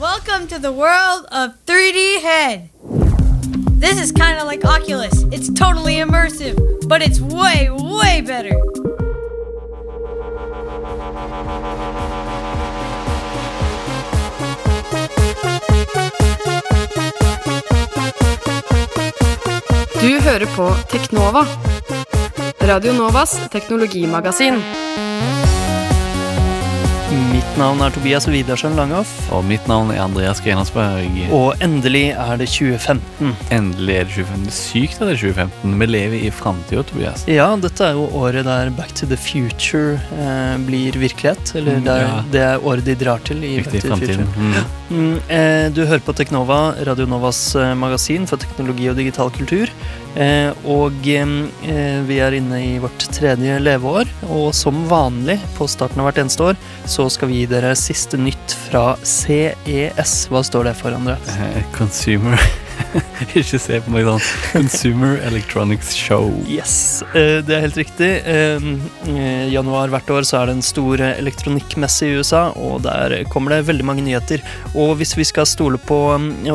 Welcome to the world of 3D head. This is kind of like Oculus. It's totally immersive, but it's way, way better. Du hører på Teknova. Radio Novas teknologimagasin. Navn er Tobias Widersen Langhoff, Og mitt navn er Andreas Grenasberg. og endelig er det 2015. Endelig er det 2015. Det er sykt at det er 2015. Vi lever i framtida, Tobias. Ja, dette er jo året der Back to the Future eh, blir virkelighet. Eller Mm, det ja. det er året de drar til i Riktig, Back to the. Future. Mm. Mm, eh, du hører på Teknova, Radio Novas eh, magasin for teknologi og digital kultur. Eh, og eh, vi er inne i vårt tredje leveår, og som vanlig på starten av hvert eneste år, så skal vi gi dere siste nytt fra CES. Hva står det for, Andreas? Eh, Consumer Ikke se på meg sånn. Consumer Electronics Show. Yes, eh, det er helt riktig. Eh, eh, januar hvert år så er det en stor elektronikkmesse i USA, og der kommer det veldig mange nyheter. Og hvis vi skal stole på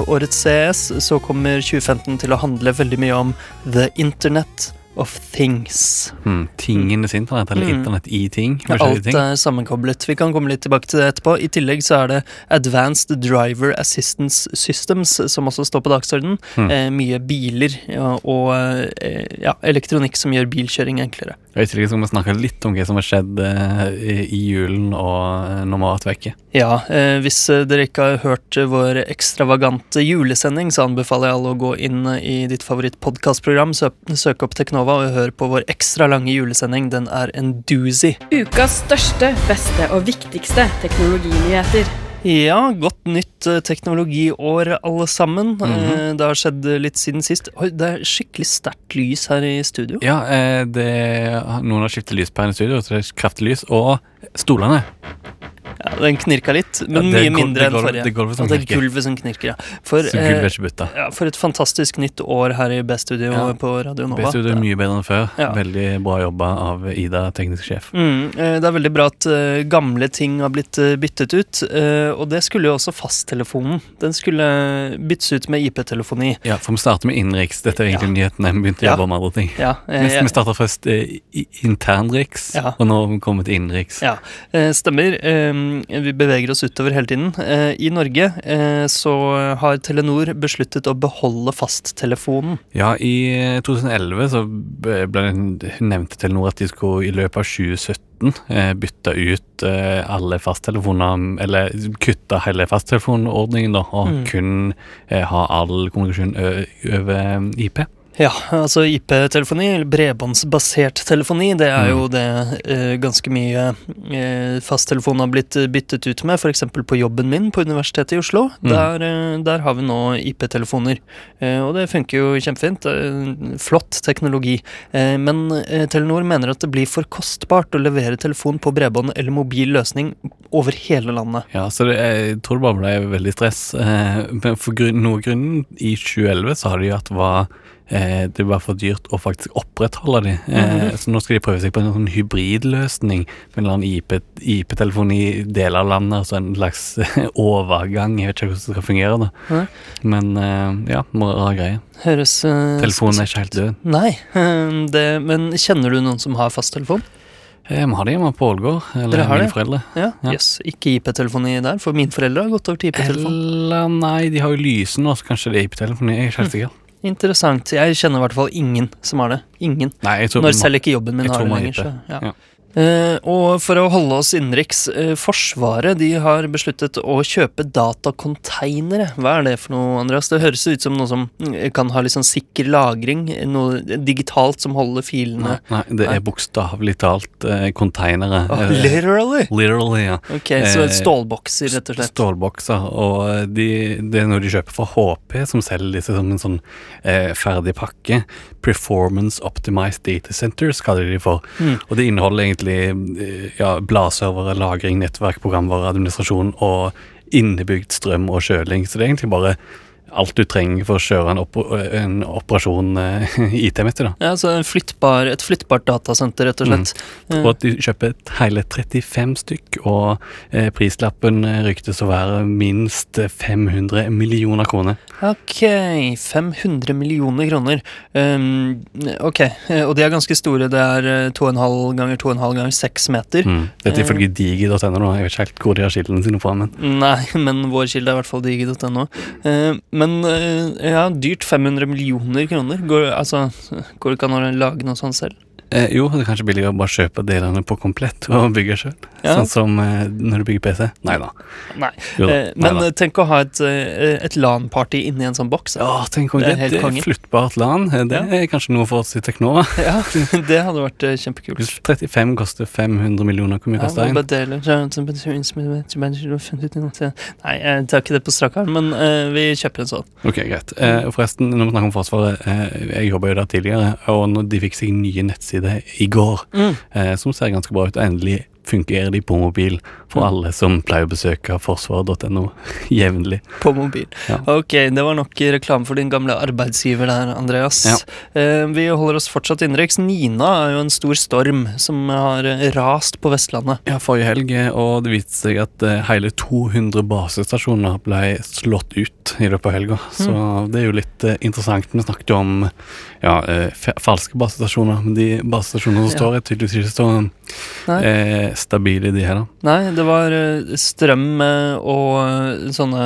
årets CS, så kommer 2015 til å handle veldig mye om The Internet of Things. Mm. Tingenes internett, eller Mm. internett i ting. Ja, Alt ting. er sammenkoblet. Vi kan komme litt tilbake til det etterpå. I tillegg så er det Advanced Driver Assistance Systems som også står på dagsordenen. Mm. Eh, mye biler ja, og eh, ja, elektronikk som gjør bilkjøring enklere. Og I tillegg skal vi snakke litt om hva som har skjedd eh, i, julen og eh, når vi har vært vekke. Ja, eh, hvis eh, dere ikke har hørt vår ekstravagante julesending, så anbefaler jeg alle å gå inn i ditt favorittpodkastprogram, sø søk opp Teknova og hør på vår ekstra lange julesending. Den er en doozy. Ukas største, beste og viktigste teknologinyheter. Ja, godt nytt eh, teknologiår, alle sammen. Eh, Det har skjedd litt siden sist. Oi, det er skikkelig sterkt lys her i studio. Ja, eh, det, noen har skiftet lyspæren i studio, så det er kraftig lys. Og stolene. Ja, den knirka litt, men Ja, mye gul- mindre enn forrige. det gulvet som Ja, det gulvet som knirker, ja. For, eh, ja, for et fantastisk nytt år her i B-studio Ja. på Radio Nova. Best er mye bedre enn før. Veldig bra jobba av Ida, teknisk sjef. Mm, eh, det er veldig bra at eh, gamle ting har blitt eh, byttet ut. og det skulle jo også fasttelefonen. Den skulle byttes ut med IP-telefoni. Ja, for vi starter med innenriks. Dette er egentlig nyheten. Vi begynte å jobbe med andre ting. Ja, Vi, starta først internriks, og nå har vi kommet til innenriks. ja stemmer. Eh, vi beveger oss utover hele tiden. Eh, I Norge eh, så har Telenor besluttet å beholde fasttelefonen. Ja, i 2011 så ble det nevnte Telenor at de skulle i løpet av 2017 eh, bytte ut eh, alle fasttelefoner, eller kutte hele fasttelefonordningen, da, og Mm. kun eh, ha all kommunikasjon over IP. Ja, altså IP-telefoni, eller bredbåndsbasert telefoni, det er Mm. jo det eh, ganske mye eh, fasttelefon har blitt byttet ut med, f.eks. på jobben min på Universitetet i Oslo. Mm. Der, eh, der har vi nå IP-telefoner, eh, og det funker jo kjempefint. Flott teknologi. Eh, men eh, Telenor mener at det blir for kostbart å levere telefon på bredbånd eller mobil løsning over hele landet. Ja, så det, jeg tror det bare ble veldig stress. Eh, men for grunn, noe grunnen i 2011 så har de det var det var for dyrt å faktisk opprettholde de. Eh, Så nå skal de prøve seg på en sånn hybridløsning med en eller annen IP IP-telefon i deler av landet, altså en slags overgang. Jeg vet ikke hvordan det skal fungere, da. Men eh, ja, må ha greie. Høres uh, Telefonen er ikke helt død. Nei, eh, det, men kjenner du noen som har fasttelefon? Jeg har det hjemme på Ålgård, eller Dere har mine det? foreldre. Ja, Ja. Yes. Ikke IP-telefoni der, for mine foreldre har gått over til IP-telefon. Eller nei, de har jo lyse nå, så kanskje det er IP-telefoni. Jeg er ikke helt sikker. Interessant. Jeg kjenner i hvert fall ingen som har det. Ingen. Nei, Når selv ikke jobben min har det lenger. Så, ja. Ja. Eh, og for å holde oss innenriks, eh, Forsvaret de har besluttet å kjøpe datakonteinere. Hva er det for noe, Andreas? Det høres ut som noe som mm, kan ha sånn sikker lagring. Noe digitalt som holder filene. Nei, nei, det er bokstavelig talt konteinere. containere. Oh, Eh, literally! literally, ja. Ok, Så Eh, stålbokser, rett og slett. Stålbokser. Og de, det er noe de kjøper fra HP, som selger disse som en sånn eh, ferdig pakke. Performance Optimized Data Centers kaller de det for. Mm. Og det inneholder egentlig eh, ja, bladservere, lagring, nettverk, programvare, administrasjon og innebygd strøm og kjøling. Så det er egentlig bare alt du trenger for å kjøre en, oper en operasjon uh, IT-messig. da. Ja, så en flyttbar, et flyttbart datasenter, rett og slett. Mm. Og at de kjøper et hele 35 stykk, og eh, prislappen eh, ryktes å være minst 500 millioner kroner. Ok, 500 millioner kroner. Um, ok, eh, og de er ganske store. Det er eh, 2,5 ganger 2,5 ganger 6 meter. Mm. Dette ifølge uh, digi.no. Jeg vet ikke helt hvor de har kildene sine fra, men Nei, men vår kilde er i hvert fall digi.no. Uh, men eh, ja, dyrt 500 millioner kroner. Går, altså, går det ikke an å lage noe sånt selv? Eh, jo, det er kanskje billigere å bare kjøpe delene på komplett og bygge sjøl. Ja. Sånn som eh, når du bygger PC. Nei da. Nei. Jo da. Eh, men eh, tenk å ha et, eh, et LAN-party inni en sånn boks. Ja, tenk om Det det, er et er flyttbart LAN. Det Ja. er kanskje noe for oss i Teknova. Ja, det hadde vært eh, kjempekult. 35 koster 500 millioner, hvor mye koster en? Nei, jeg tar ikke det på strak arm, men eh, vi kjøper en sånn. Ok, greit. Eh, forresten, når vi snakker om Forsvaret, eh, jeg jobba jo der tidligere, og når de fikk seg nye nettsider i går, eh, som ser ganske bra ut, og endelig fungerer de på mobil for Mm. alle som pleier å besøke forsvaret.no jevnlig. På mobil. Ja. Ok, det var nok reklame for din gamle arbeidsgiver der, Andreas. Ja. Eh, vi holder oss fortsatt innenriks. Nina er jo en stor storm som har eh, rast på Vestlandet. Ja, forrige helg, eh, og det viste seg at eh, hele 200 basestasjoner ble slått ut i løpet av helga. Så Mm. det er jo litt interessant. Vi snakket jo om ja, falske basestasjoner, men de basestasjonene som Ja. står, er tydeligvis ikke så Nei. Eh, stabile, de her. da. Nei, det var eh, strøm eh, og sånne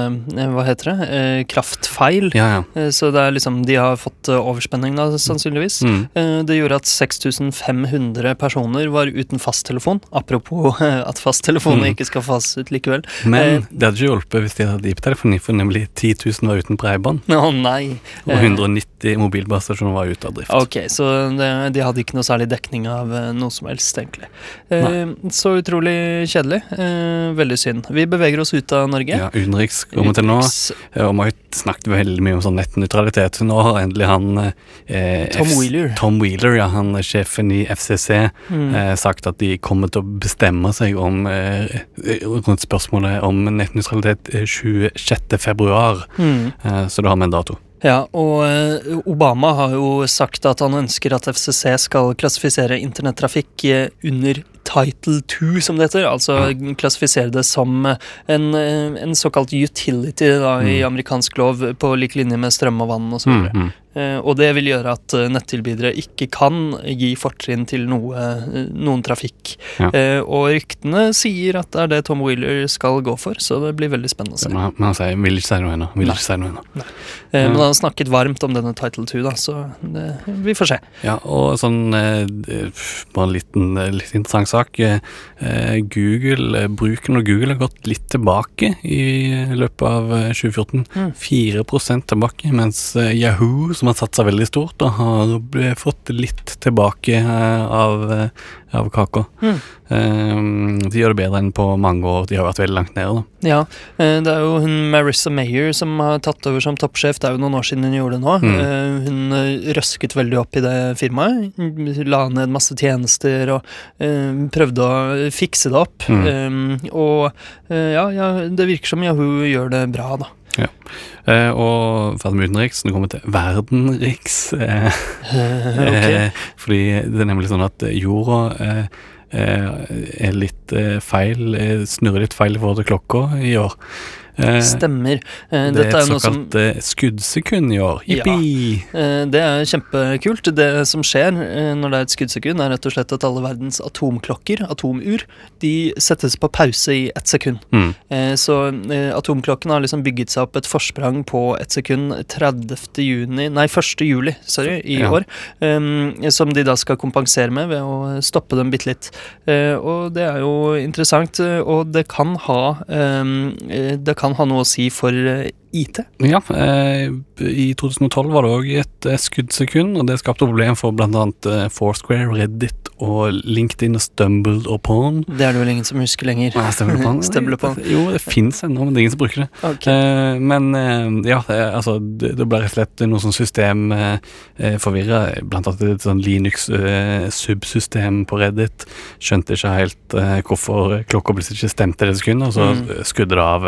Hva heter det? Eh, kraftfeil. Ja, ja. Så det er liksom De har fått overspenning, da, sannsynligvis. Mm. Eh, Det gjorde at 6500 personer var uten fasttelefon. Apropos at fasttelefonene Mm. ikke skal fases ut likevel. Men det hadde ikke hjulpet hvis de hadde IP-telefoni, for nemlig 10 000 var uten bredbånd, Å nei. og Eh, 190 mobilbasestasjoner var ute av drift. Ok, så det, de hadde ikke noe særlig dekning av noe som helst, egentlig. Eh, så utrolig kjedelig. Eh, veldig synd. Vi beveger oss ut av Norge. Ja, Utenriks kommer til nå. Og vi har snakket veldig mye om sånn nettnøytralitet. Nå har endelig han eh, Tom Wheeler. Tom Wheeler, ja, han er sjefen i FCC, Mm. eh, sagt at de kommer til å bestemme seg om eh, rundt spørsmålet om nettnøytralitet eh, 26. februar. Mm. Eh, så da har vi en dato. Ja, og eh, Obama har jo sagt at han ønsker at FCC skal klassifisere internettrafikk eh, under Title 2, som det heter. Altså klassifisere det som eh, en, en såkalt utility da, i amerikansk lov, på lik linje med strøm og vann osv. Mm, mm. Eh, og det vil gjøre at eh, nettilbydere ikke kan gi fortrinn til noe, eh, noen trafikk. Ja. Og ryktene sier at det er det Tom Wheeler skal gå for, så det blir veldig spennende å se. Men han, men han sier 'vil ikke si noe ennå'. Vil ikke si noe ennå. Men han har snakket varmt om denne Title 2, da, så det, vi får se. Ja, og sånn Bare en liten, litt interessant sak. Google, Bruken av Google har gått litt tilbake i løpet av eh, 2014. Mm. 4 tilbake, mens Yahoo, som har satsa veldig stort, da, har fått litt tilbake eh, av, eh, av kaka. Mm. Eh, de gjør det bedre enn på mange år. De har vært veldig langt nede. da. Ja, eh, det er jo hun Marissa Mayer som har tatt over som toppsjef. Det er jo noen år siden hun gjorde det nå. Mm. Hun røsket veldig opp i det firmaet. La ned masse tjenester og prøvde å fikse det opp. Mm. Eh, Og ja, ja, det virker som Yahoo gjør det bra, da. Eh, og ferdig med utenriks, nå kommer vi til verdenriks. Eh, okay. Eh, fordi det er nemlig sånn at eh, jorda eh, eh, er litt feil, snurrer litt feil i forhold til klokka i år. Eh, Stemmer. Eh, det er Dette et noe som såkalt eh, skuddsekund i år. Ja. Jippi! Eh, Det er kjempekult. Det som skjer når det er et skuddsekund, er rett og slett at alle verdens atomklokker, atomur, de settes på pause i ett sekund. Mm. Eh, Så atomklokken har liksom bygget seg opp et forsprang på ett sekund 30. juni, nei 1. juli, sorry, i Ja. år. som de da skal kompensere med ved å stoppe dem bitte litt. Eh, og det er jo interessant, og det kan ha Det kan ha noe å si for eh, IT. Ja, eh, i 2012 var det òg et skuddsekund, og det skapte problem for bl.a. Eh, Foursquare, Reddit og LinkedIn og Stumbled upon. Det er det vel ingen som husker lenger. Nei, Stumbled upon? Jo, det fins ennå, men det er ingen som bruker det. Okay. Eh, men eh, ja, altså, det, det ble rett og slett noe sånn system forvirra. Blant annet et sånn Linux-subsystem på Reddit. Skjønte ikke helt hvorfor klokka plutselig ikke stemte det sekundet, og så Mm. skudde det av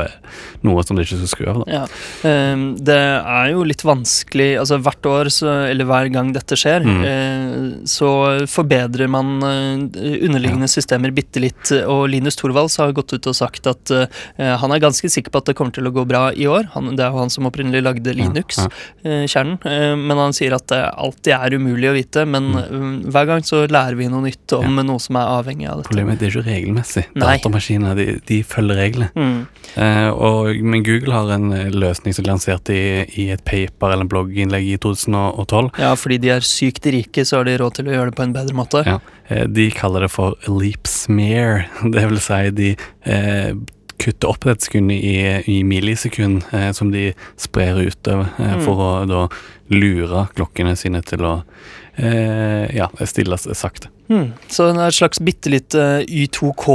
noe som det ikke skulle skru av. Da. Ja, det er jo litt vanskelig Altså hvert år, så, eller hver gang dette skjer, Mm. eh, så forbedrer man underliggende underliggende systemer bitte litt. Og Linus Torvalds har gått ut og sagt at eh, han er ganske sikker på at det kommer til å gå bra i år. Han, det er jo han som opprinnelig lagde Linux, ja. eh, kjernen. Eh, men han sier at det alltid er umulig å vite. Men eh, hver gang så lærer vi noe nytt om noe som er avhengig av dette. Problemet er det er ikke regelmessig. Datamaskiner de, de følger reglene. Mm. Eh, og, men Google har en eh, løsning som lanserte i, i et paper eller en blogginnlegg i 2012. Ja, fordi de er sykt rike, så har de råd til å gjøre det på en bedre måte. Ja. Eh, de kaller det for leap smear. Det vil si de eh, kutter opp et sekund i, i millisekund eh, som de sprer utover eh, Mm. for å da lure klokkene sine til å eh, ja, stille sakte. Hmm. Så det er et slags bitte lite Y2K,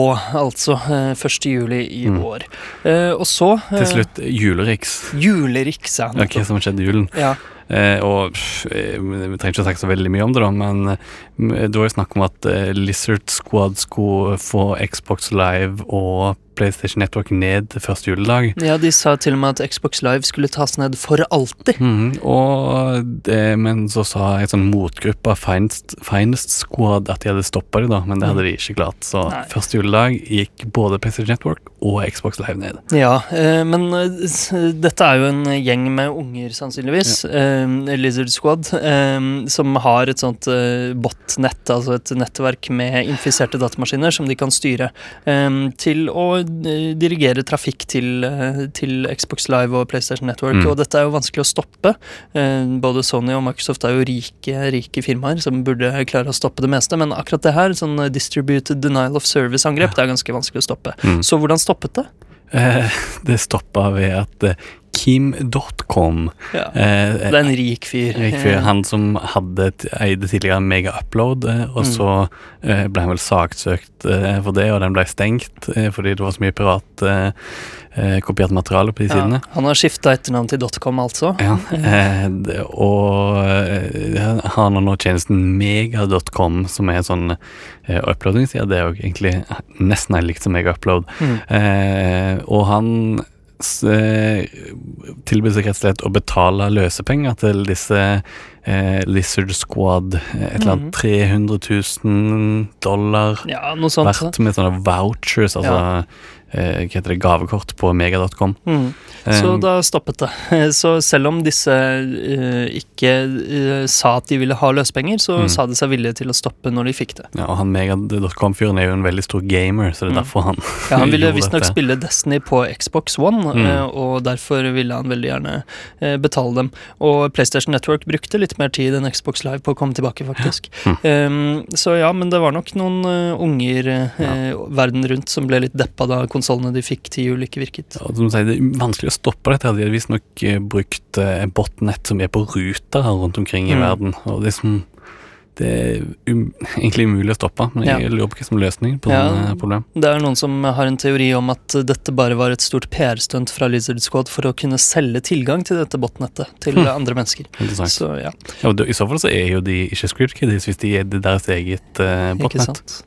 altså. eh, 1. juli i Mm. år. Eh, og så eh, Til slutt juleriks. Juleriks, ja. Ja, hva som skjedde i julen. Ja. Eh, og pff, eh, Vi trenger ikke å snakke så veldig mye om det, da, men eh, det var jo snakk om at eh, Lizard Squad skulle få Xbox Live og PlayStation Network ned første juledag. ja, de sa til og med at Xbox Live skulle tas ned for alltid. Mm, det, men så sa en sånn motgruppe Finest, Finest Squad at de hadde stoppa det, da, men det hadde de ikke klart. Så Nei. første juledag gikk både PlayStation Network og Xbox Live ned. Ja, eh, men eh, dette er jo en gjeng med unger, sannsynligvis. Eh, Lizard Squad. Eh, som har et sånt eh, botnett, altså et nettverk med infiserte datamaskiner som de kan styre eh, til å dirigere trafikk til, eh, til Xbox Live og PlayStation Network. Mm. Og dette er jo vanskelig å stoppe. Eh, både Sony og Microsoft er jo rike, rike firmaer som burde klare å stoppe det meste, men akkurat det her, sånn distributed denial of service-angrep, det er ganske vanskelig å stoppe. Mm. Så hvordan stoppet det? Eh, det stoppa ved at eh, Kim.com Ja. eh, Det er en rik fyr. Rik fyr, han som hadde eide tidligere Mega Upload, eh, og Mm. så eh, ble han vel saksøkt eh, for det, og den ble stengt fordi det var så mye privat kopiert materiale på de sidene. Han har skifta etternavn til .com, altså. Ja, og har nå tjenesten mega.com, som er en sånn eh, uploadingsside. Det er jo egentlig nesten helt likt som Mega-upload. Mm. Og han eh, tilbyr seg rett og slett å betale løsepenger til disse eh, Lizard Squad. eh, Et eller Mhm. annet 300 000 dollar Ja, verdt med sånne vouchers, altså eh, hva heter det, gavekort på mega.com. Mm. Så Eh, da stoppet det. Så selv om disse uh, ikke uh, sa at de ville ha løsepenger, så Mm. sa de seg villige til å stoppe når de fikk det. Ja, og han Mega.com-fyren er jo en veldig stor gamer, så det er Mm. derfor han Ja, han ville visstnok spille Destiny på Xbox One, eh, og derfor ville han veldig gjerne eh, betale dem. Og PlayStation Network brukte litt mer tid enn Xbox Live på å komme tilbake, faktisk. Um, så ja, men det var nok noen eh, unger eh, verden rundt som ble litt deppa da konsollene de fikk til jul, ikke virket. Ja, som sier, Det er vanskelig å stoppe dette. De har visstnok eh, brukt eh, botnett som er på ruter rundt omkring i Mm. verden. Og det er, som, det er um, egentlig umulig å stoppe, men jeg lurer på hva som er løsningen på Ja. sånne eh, problem. Det er noen som har en teori om at dette bare var et stort PR-stunt fra Lizard Squad for å kunne selge tilgang til dette botnettet til Hm. andre mennesker. Så ja, Ja, det- I så fall så er jo de ikke Kiddies hvis de er deres eget uh, ikke botnett.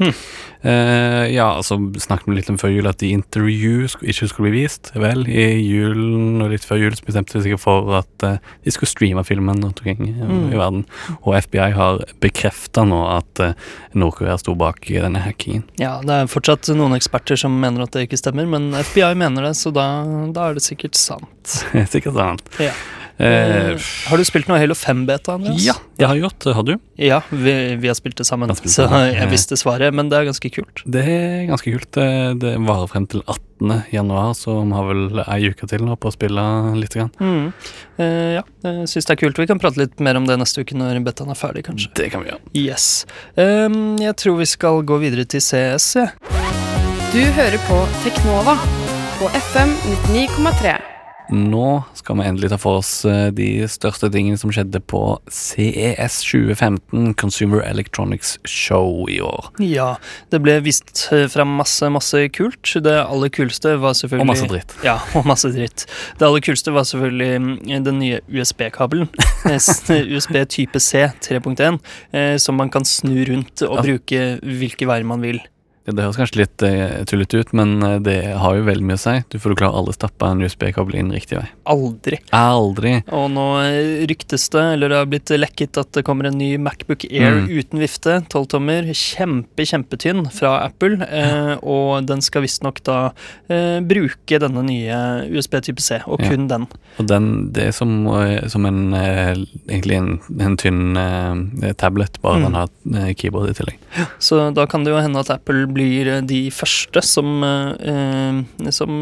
Eh, ja, altså snakket vi litt om før jul at de Interview ikke skulle bli vist. Vel, i julen og litt før jul så bestemte de seg for at uh, de skulle streame filmen rundt omkring i, Mm. i verden. Og FBI har bekrefta nå at uh, Nord-Korea sto bak denne hackingen. Ja, det er fortsatt noen eksperter som mener at det ikke stemmer, men FBI mener det, så da, da er det sikkert sant. Sikkert sant. Ja. Eh, Eh, har du spilt noe Halo 5-beta, Andreas? ja, jeg har gjort det. Har du? Ja, vi, vi har spilt det sammen, spilt så jeg visste svaret, men det er ganske kult. Det er ganske kult. Det, det varer frem til 18. januar, så vi har vel ei uke til nå på å spille litt. Grann. Mm. Eh, ja, jeg syns det er kult. Vi kan prate litt mer om det neste uke når betaen er ferdig, kanskje. Det kan vi gjøre. Yes. Um, jeg tror vi skal gå videre til CS, jeg. Du hører på Teknova på FM 99,3. Nå skal vi endelig ta for oss eh, de største tingene som skjedde på CES 2015, Consumer Electronics Show i år. Ja, det ble vist frem fram masse, masse kult. Det aller kuleste var selvfølgelig Og masse dritt. Ja, og masse dritt. Det aller kuleste var selvfølgelig mm, den nye USB-kabelen. USB type C 3.1, eh, som man kan snu rundt og bruke hvilke veier man vil. Det, høres kanskje litt eh, tullete ut, men eh, det har jo veldig mye å si. Du får jo klare alle stappa en USB-kabel inn riktig vei. Aldri. Aldri. Og nå eh, ryktes det, eller det har blitt lekket, at det kommer en ny Macbook Air Mm. uten vifte. 12 tommer. Kjempe, kjempetynn fra Apple. Eh, og den skal visstnok da eh, bruke denne nye USB type C, og Ja. kun den. Og den, det er som, eh, som en egentlig en, en tynn tablet, bare Mm. den har keyboard i tillegg. Så da kan det jo hende at Apple blir eh, de første som, eh, eh, som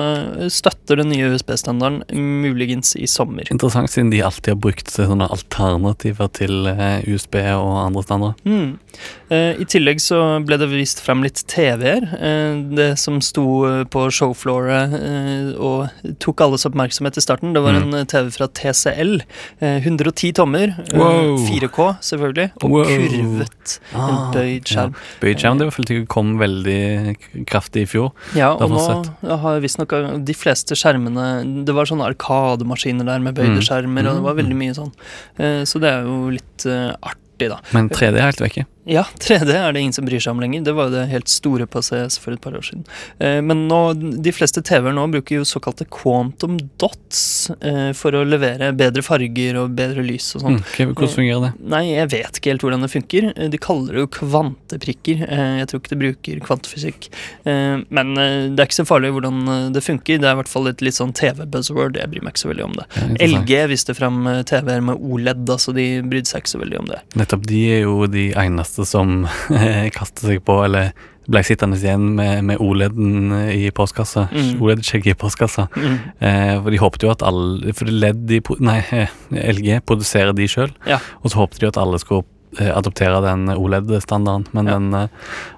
støtter den nye USB-standarden, muligens i sommer. Interessant, siden de alltid har brukt sånne alternativer til USB og andre standarder. Mm. Eh, I tillegg så ble det vist frem litt TV-er. Eh, det som sto på showflooret og tok alles oppmerksomhet i starten, det var Mm. en TV fra TCL. Eh, 110 tommer. Wow. 4K, selvfølgelig. Og Wow. kurvet. En Ah, bøyd skjerm. Ja. Bøyd skjerm, det var kom veldig k- kraftig i fjor. Ja, og nå har har visstnok de fleste skjermene Det var sånne arkademaskiner der med bøyde Mm. skjermer, og det var Mm. veldig mye sånn. Eh, Så det er jo litt eh, artig, da. Men 3D er helt vekke. Ja, 3D er det ingen som bryr seg om lenger. Det var jo det helt store på CS for et par år siden. Eh, men nå, de fleste TV-er nå bruker jo såkalte quantum dots eh, for å levere bedre farger og bedre lys og sånn. Mm. Hvordan fungerer det? Nei, jeg vet ikke helt hvordan det funker. Eh, De kaller det jo kvanteprikker. Eh, Jeg tror ikke de bruker kvantefysikk. Eh, Men eh, det er ikke så farlig hvordan eh, det funker. Det er i hvert fall et litt sånn TV-buzzword. Jeg bryr meg ikke så veldig om det. Ja. LG viste fram eh, TV-er med OLED, så de brydde seg ikke så veldig om det. Nettopp de er jo de eneste som kaster seg på, eller ble sittende igjen med, med OLED-en i postkassa. Mm. OLED-skjegget i postkassa. Mm. Eh, for de håpet jo at alle For LED de, Nei, LG produserer de sjøl, Ja. og så håpet de at alle skulle adoptere den OLED-standarden, men Ja. den eh,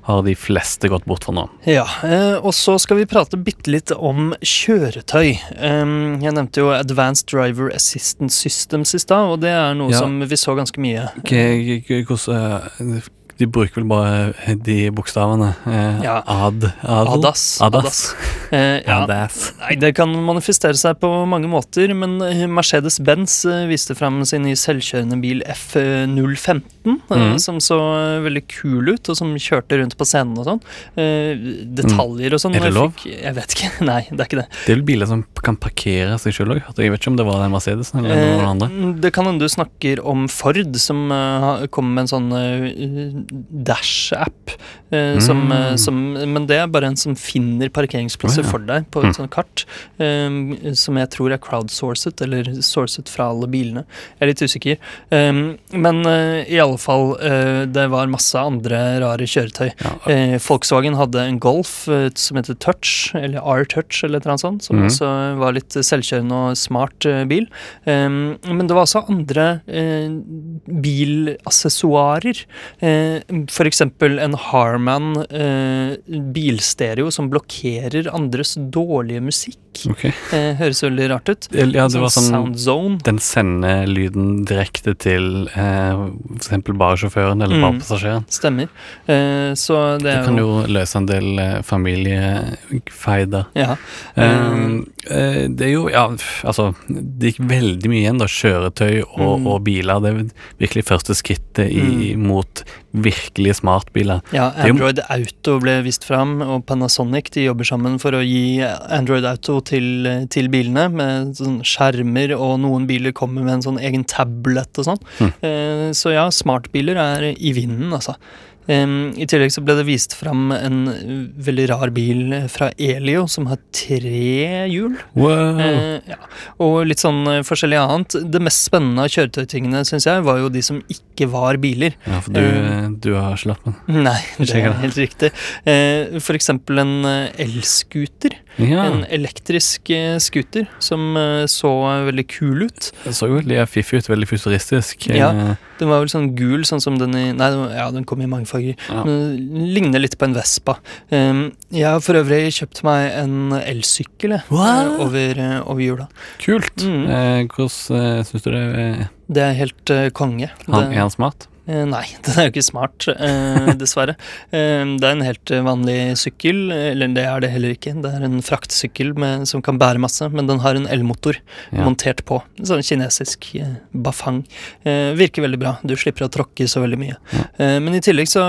har de fleste gått bort for nå. Ja, eh, og så skal vi prate bitte litt om kjøretøy. Jeg nevnte jo Advanced Driver Assistance Systems i stad, og det er noe Ja. som vi så ganske mye. Hvordan eh, De bruker vel bare de bokstavene. Eh, Ja. Ad, adel? ADAS. Adas. Eh, ja. Adas. Nei, Det kan manifestere seg på mange måter, men eh, Mercedes-Benz eh, viste fram sin nye selvkjørende bil F015, eh, Mhm. som så eh, veldig kul ut, og som kjørte rundt på scenen og sånn. Eh, detaljer og sånn. Er det jeg lov? fikk- Jeg vet ikke. Nei, det er ikke det. Det er vel biler som kan parkere seg sjøl òg. Jeg vet ikke om det var den Mercedesen eller noen andre. Eh, det kan hende du snakker om Ford, som uh, kommer med en sånn eh, Dash-app. eh, Mm. eh, som, men det er bare en som finner parkeringsplasser oh, ja. for deg på Mm. et sånt kart. eh, som jeg tror er crowdsourcet, eller sourcet fra alle bilene. Jeg er litt usikker. Eh, men eh, i alle fall, eh, det var masse andre rare kjøretøy. Ja. Volkswagen hadde en Golf som heter Touch, eller R-Touch, eller noe sånt, som mm. også var litt selvkjørende og smart bil. Men det var også andre bilassessoarer. Eh, eksempel en Harman eh, bilstereo som blokkerer andres dårlige musikk. Ok. Eh, høres veldig rart ut. Ja, det var sånn Sound Zone. Den sender lyden direkte til eh, f.eks. bare sjåføren eller Mm. passasjeren. Stemmer. Eh, så det Det kan jo jo løse en del eh, familiefeider. Ja. Um, det er jo, ja, altså Det gikk veldig mye igjen, da. Kjøretøy og, Mm. og biler. Det er virkelig første skrittet i, mot virkelige smartbiler. Ja, Android jo- Auto ble vist fram, og Panasonic de jobber sammen for å gi Android Auto til, til bilene, med sånn skjermer, og noen biler kommer med en sånn egen tablet og sånn. Mm. Eh, så ja, smartbiler er i vinden, altså. I tillegg så ble det vist fram en veldig rar bil fra Elio som har tre hjul. Wow. Eh, ja. Og litt sånn eh, forskjellig annet. Det mest spennende av kjøretøytingene, syns jeg, var jo de som ikke var biler. Ja, for du, eh, du har lappen. Nei, det er helt riktig. For eksempel en elscooter. Ja, En elektrisk scooter som så veldig kul ut. det så jo veldig fiffig ut, veldig futuristisk. Ja. Eh, Den var vel sånn gul, sånn som den i Nei, ja, den kom i mange farger. Ja. Men ligner litt på en Vespa. Um, jeg har for øvrig kjøpt meg en elsykkel eh, over, eh, over jula. Kult. Mm. Eh, hvordan uh, syns du det er? Det er helt uh, konge. Han, det, er han smart? Eh, nei, den er jo ikke smart, eh, dessverre. Eh, det er en helt vanlig sykkel, eller det er det heller ikke. Det er en fraktsykkel med, som kan bære masse, men den har en elmotor Ja. montert på. Sånn kinesisk bafang. Virker veldig bra. Du slipper å tråkke så veldig mye. Ja. Men i tillegg så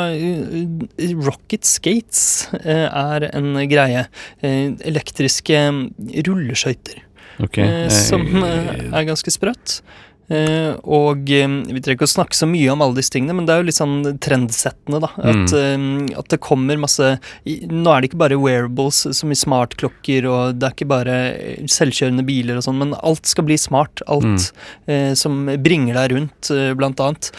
Rocket Skates er en greie. Elektriske rulleskøyter. Ok. eh, som er ganske sprøtt. Eh, og eh, vi trenger ikke å snakke så mye om alle disse tingene, men det er jo litt sånn trendsettende, da. At, eh, at det kommer masse Nå er det ikke bare wearables som i smartklokker, og det er ikke bare selvkjørende biler og sånn, men alt skal bli smart. Alt eh, som bringer deg rundt, blant annet.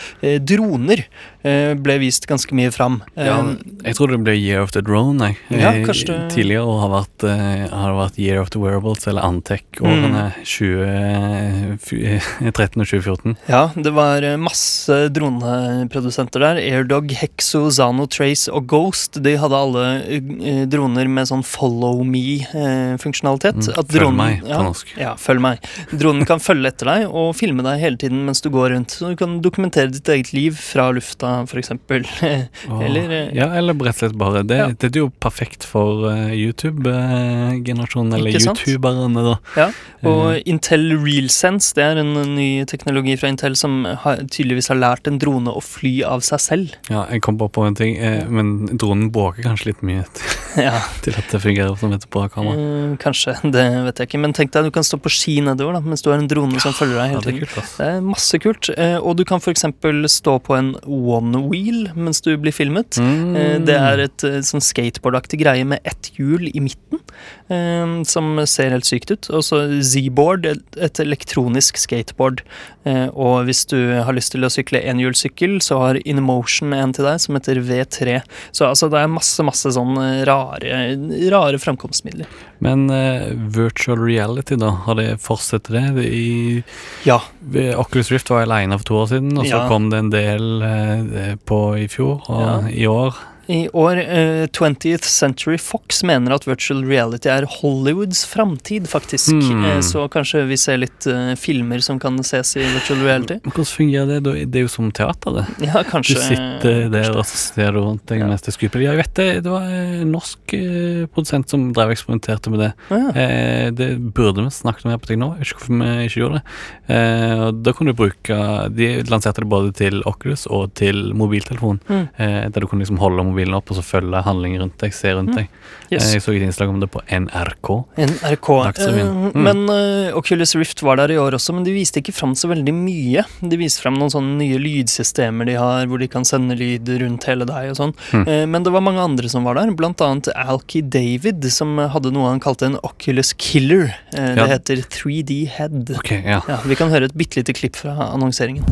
Droner ble vist ganske mye fram. Ja, jeg tror det ble Year of the Drone. Jeg. Ja, kanskje Tidligere år har vært, har vært Year of the Wearables, eller Antec-årene Mm. 2013 og 2014. Ja, det var eh, masse droneprodusenter der. Airdog, Hexo, Zano Trace og Ghost. De hadde alle eh, droner med sånn follow me-funksjonalitet. Mm, følg meg på norsk. Ja, følg meg. Dronen kan følge etter deg og filme deg hele tiden mens du går rundt. Så du kan dokumentere ditt eget liv fra lufta, f.eks. Eller, eh, Ja, eller rett og slett bare Det, Ja. det er jo perfekt for eh, YouTube-generasjonen, eller youtuberne, da. Ja, og uh, Intel RealSense det er en ny teknologi fra Intel som har, tydeligvis har lært en drone å fly av seg selv. ja, jeg kom bare på en ting, eh, men dronen bråker kanskje litt mye til, Ja, til at det fungerer som et bra kamera. eh, Kanskje, det vet jeg ikke. Men tenk deg du kan stå på ski nedover da, mens du har en drone som følger deg Ja, det er kult, ass. Det er masse kult. eh, Og du kan f.eks. stå på en one wheel mens du blir filmet. Mm. Eh, Det er et eh, sånn skateboardaktig greie med ett hjul i midten, eh, som ser helt sykt ut. Og så Z-board, et elektronisk skateboard. Eh, og hvis du har lyst til å sykle enhjulssykkel, så har InMotion en til deg som heter V3. Så altså, det er masse, masse sånn eh, rare, rare framkomstmidler. Men uh, virtual reality, da? Har det fortsetter det? I, Ja. Oculus Rift var alene for to år siden, og så Ja. kom det en del uh, på i fjor, og Ja. i år I år, Uh, 20th Century Fox mener at virtual reality er Hollywoods framtid, faktisk. Mm. Uh, så kanskje vi ser litt uh, filmer som kan ses i virtual reality. Hvordan fungerer det? Det er jo som teater, det. Ja, kanskje. Du sitter der og ser rundt deg Ja. mens det skuper. Jeg vet det, det var en norsk eh, produsent som drev og eksperimenterte med det. Ja. Eh, det burde vi snakket om her på Tekno, jeg vet ikke hvorfor vi ikke gjorde det. Eh, da kunne du bruke De lanserte det både til Oculus og til mobiltelefon. Mm. Eh, der du kunne liksom holde mobilen opp og så følge handlingen rundt deg, se rundt Mm. deg. Yes. Eh, jeg så et innslag om det på NRK. NRK. Eh, Mm. Men uh, Oculus Rift var der i år også, men de viste ikke fram så veldig mye. De viste fram noen sånne nye lydsystemer de har, hvor de kan sende lyd rundt hele deg og sånn. Mm. Uh, Men det var mange andre som var der, blant annet Alki David, som hadde noe han kalte en Oculus Killer. Ja. Det heter 3D Head. Okay, ja. Ja, Vi kan høre et bitte lite klipp fra annonseringen.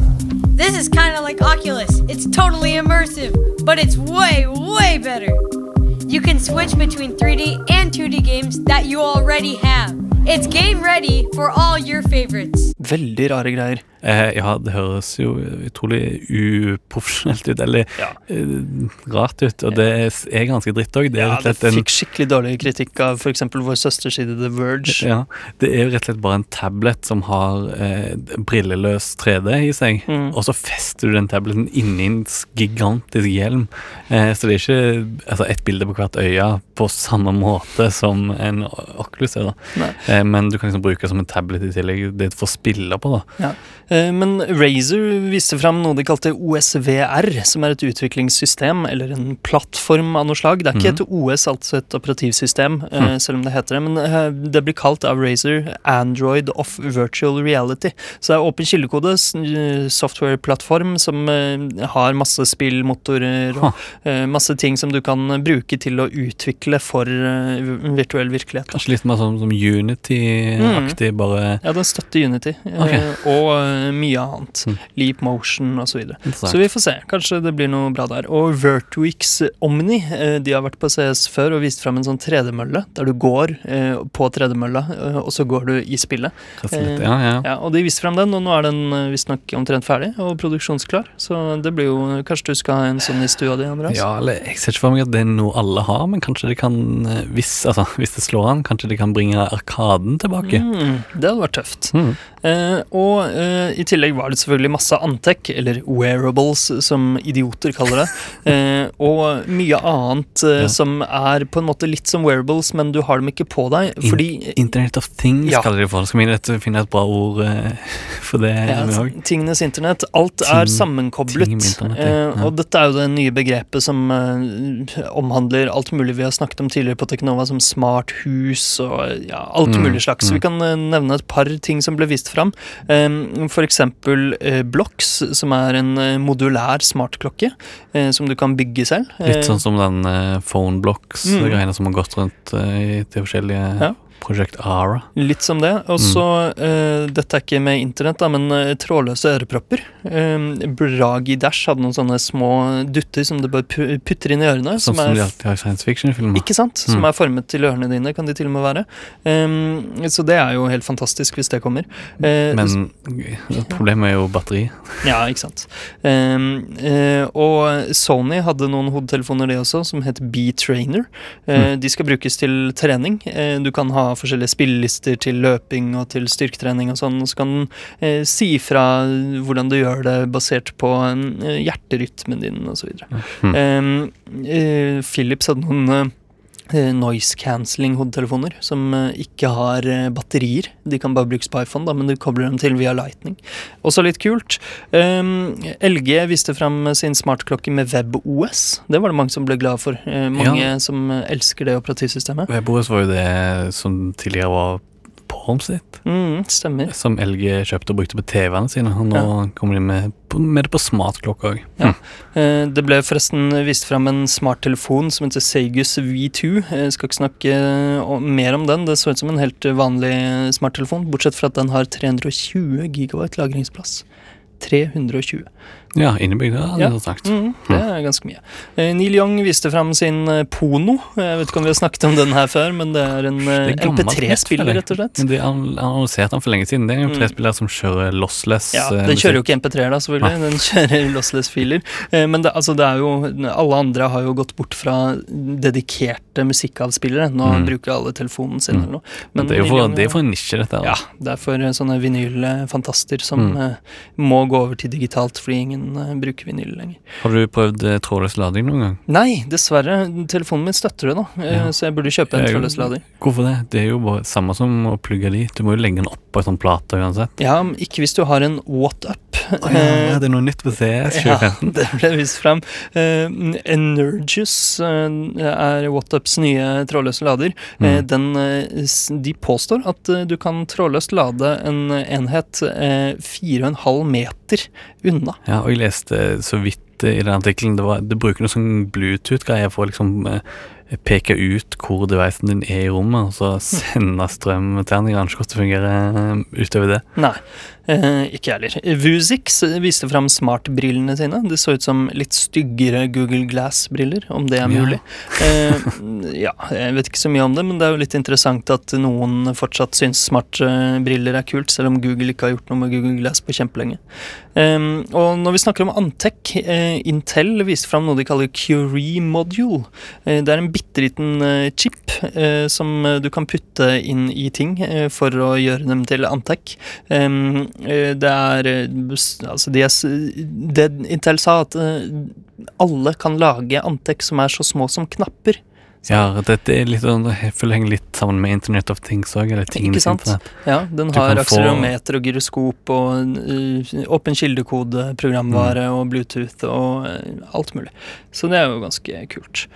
This is kind like Oculus. It's totally immersive, but it's way, way better. You can switch between 3D and 2D games that you already have. It's game ready for all your favorites. Veldig rare greier. Eh, ja, det høres jo utrolig uprofesjonelt ut, eller Ja. eh, rart ut, og det er ganske dritt òg. Ja, det fikk skikkelig dårlig kritikk av f.eks. vår søsterside The Verge. Ja, det er jo rett og slett bare en tablet som har eh, brilleløs 3D i seg, Mm. og så fester du den tableten inni en gigantisk hjelm. Eh, så det er ikke altså, ett bilde på hvert øye på samme måte som en Oculus er, da. Eh, men du kan liksom bruke det som en tablet i tillegg. Det er for å spille på, da. Ja. Men Razer viste fram noe de kalte OSVR, som er et utviklingssystem, eller en plattform av noe slag. Det er ikke Mhm. et OS, altså et operativsystem, eh, Hm. selv om det heter det. Men eh, det blir kalt av Razer Android of Virtual Reality. Så det er åpen kildekode, eh, software-plattform som eh, har masse spillmotorer og eh, masse ting som du kan bruke til å utvikle for eh, virtuell virkelighet. Kanskje litt mer sånn som Unity-aktig, bare Ja, den støtter Unity, eh, Ok. og eh, mye annet. Mm. Leap Motion osv. Så videre. så vi får se. Kanskje det blir noe bra der. Og Vertwix Omni eh, de har vært på CS før og vist fram en sånn tredemølle, der du går eh, på tredemølla, eh, og så går du i spillet. Litt, ja, ja. Ja, Og de viste fram den, og nå er den eh, visstnok omtrent ferdig og produksjonsklar. Så det blir jo Kanskje du skal ha en sånn i stua di, Andreas? Ja, eller jeg ser ikke for meg at det er noe alle har, men kanskje det kan, eh, hvis, altså, hvis det slår an, kanskje det kan bringe arkaden tilbake. Mm, det hadde vært tøft. Mm. Eh, og eh, i tillegg var det selvfølgelig masse Antec, eller wearables, som idioter kaller det. Eh, og mye annet Ja. som er på en måte litt som wearables, men du har dem ikke på deg. In- Fordi Internet of Things Ja. kaller de det for. Skal vi finne et bra ord for det? ja, tingenes internett. Alt er sammenkoblet. ting med ja. eh, og dette er jo det nye begrepet som omhandler alt mulig vi har snakket om tidligere på Teknova, som smart hus og ja, alt Mm, mulig slags. mm. Vi kan nevne et par ting som ble vist fram. F.eks. for eksempel eh, Blocks, som er en eh, modulær smartklokke eh, som du kan bygge selv. Litt sånn som den phone blocks-greiene mm. som har gått rundt i de forskjellige Ja. Project Ara. Litt som det. Og så, eh, dette er ikke med internett, da, men uh, trådløse ørepropper. Uh, Bragi Dash hadde noen sånne små dutter som du bare putter inn i ørene. Sånn som som de alltid har i science fiction-filmer. Ikke sant? Som Mm. er formet til ørene dine, kan de til og med være. Um, så det er jo helt fantastisk hvis det kommer. Uh, Men problemet er jo batteri. Ja, ikke sant. Um, og Sony hadde noen hodetelefoner, de også, som het B-Trainer. Mm. De skal brukes til trening. Du kan ha forskjellige spillelister til løping og til styrketrening og sånn, og så kan den eh, si fra hvordan du gjør det basert på eh, hjerterytmen din osv. Mm. Um, eh, Philips hadde noen eh, noise cancelling hodetelefoner som eh, ikke har eh, batterier. De kan bare brukes på iPhone, da, men du kobler dem til via Lightning. Også litt kult. Um, LG viste fram sin smartklokke med WebOS. Det var det mange som ble glad for. Eh, mange Ja. som eh, elsker det operativsystemet. WebOS var jo det som tidligere var Porn sitt, Mm, stemmer. som LG kjøpte og brukte på TV-ene sine. Nå kommer de med, med det på smartklokka òg. Ja. Eh, Det ble forresten vist fram en smarttelefon som heter Seigus V2. Jeg skal ikke snakke eh, mer om den. Det så ut som en helt vanlig smarttelefon, bortsett fra at den har 320 gigabyte lagringsplass. 320. Ja, innebygde, hadde Ja. jeg sagt. Mm, det er ganske mye. Eh, Neil Young viste fram sin eh, Pono. Jeg vet ikke om vi har snakket om den her før, men det er en eh, Det er gammelt MP3-spiller, rett og slett. Men de har han annonsert den for lenge siden. Det er en Mm. MP3-spiller som kjører lossless. Ja, Den kjører jo ikke MP3, da, selvfølgelig. Den kjører lossless-filer. Men det, altså, det er jo Alle andre har jo gått bort fra dedikerte musikkavspillere. Nå Mm. bruker alle telefonen sin Mm. eller noe. Men det er jo for, det er for en nisje, dette. Da. Ja, det er for sånne vinylfantaster som Mm. eh, gå over til digitalt fordi ingen eh, bruker vinyl lenger. Har du prøvd eh, trådløs lading noen gang? Nei, dessverre. Telefonen min støtter det, da. Eh, Ja. Så jeg burde kjøpe en trådløs lader. Hvorfor det? Det er jo bare samme som å plugge de. Du må jo legge den oppå en sånn plate uansett. Ja, men ikke hvis du har en WhatUp. Å ja, det er noe nytt på CS Ja, det ble vist fram. Uh, Energius uh, er WhatUps nye trådløse lader. Mm. Uh, den, de påstår at du kan trådløst lade en enhet eh, 4,5 meter unna. Ja, og jeg leste så vidt i den artikkelen det, var- det bruker noe sånn Bluetooth-greier for å liksom eh, peke ut hvor devicen din er i rommet, og så sende strøm til den. Jeg aner ikke hvordan det fungerer eh, utover det. Nei, eh, ikke jeg heller. Vuzix viste fram smartbrillene sine. Det så ut som litt styggere Google Glass-briller, om det er mulig. Ja. ja, jeg vet ikke så mye om det, men det er jo litt interessant at noen fortsatt syns smartbriller er kult, selv om Google ikke har gjort noe med Google Glass på kjempelenge. Um, og når vi snakker om Antec, uh, Intel viste fram noe de kaller Curie Module. Uh, det er en bitte liten uh, chip som du kan putte inn i ting for å gjøre dem til Antec. Um, det er Altså, de er, det Intel sa, at alle kan lage Antec som er så små som knapper. Ja, dette er litt sånn, jeg føler henger litt sammen med Internet of Things òg. Ikke sant? Ja, den har akselerometer og gyroskop og uh, åpen kildekode, programvare og Bluetooth og eh, alt mulig. Så det er jo ganske kult.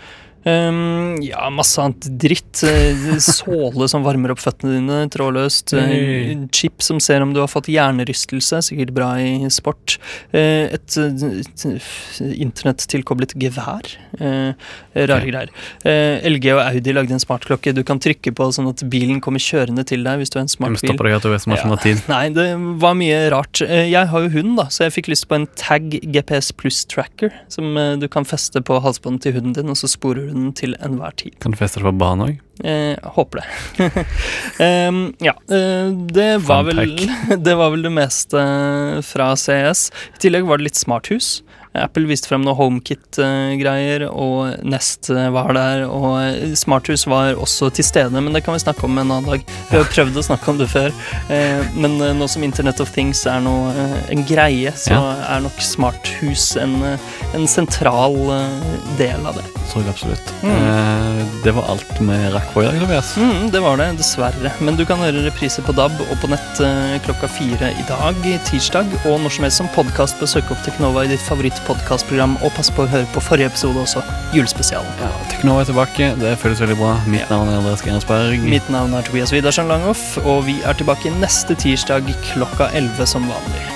Um, ja, masse annet dritt. Eh, Såle som varmer opp føttene dine, trådløst. Hey. Chip som ser om du har fått hjernerystelse, sikkert bra i sport. Eh, Et, et internettilkoblet gevær. Rare greier. LG og Audi lagde en smartklokke du kan trykke på sånn at bilen kommer kjørende til deg hvis du er en smart bil. stoppe deg at du er Ja. tid. Nei, det var mye rart. Jeg har jo hund, da, så jeg fikk lyst på en Tag GPS Plus Tracker som du kan feste på halsbåndet til hunden din, og så sporer du den til enhver tid. Kan du feste det på banen òg? Eh, håper det. um, ja, eh, det var, vel, det var vel det meste fra CS. I tillegg var det litt smarthus. Apple viste frem noe HomeKit-greier, og Nest eh, var der, og eh, Smarthus var også til stede, men det kan vi snakke om en annen dag. Vi har prøvd å snakke om det før, eh, men eh, nå som Internet of Things er noe, eh, en greie, så er nok smarthus en, eh, en sentral eh, del av det. Tror jeg absolutt. Mm. Eh, det var alt med rakk for i dag, Tobias. Mm, det var det, dessverre. Men du kan høre repriser på DAB og på nett eh, klokka fire i dag, tirsdag, og når som helst som podkast på Søk opp Teknova i ditt favorittpodkastprogram, og pass på å høre på forrige episode også, julespesialen. Ja, Teknova er tilbake. Det føles veldig bra. Mitt navn er Andreas Gensberg. Mitt navn er Tobias Widersen Langhoff, og vi er tilbake neste tirsdag klokka 11 som vanlig.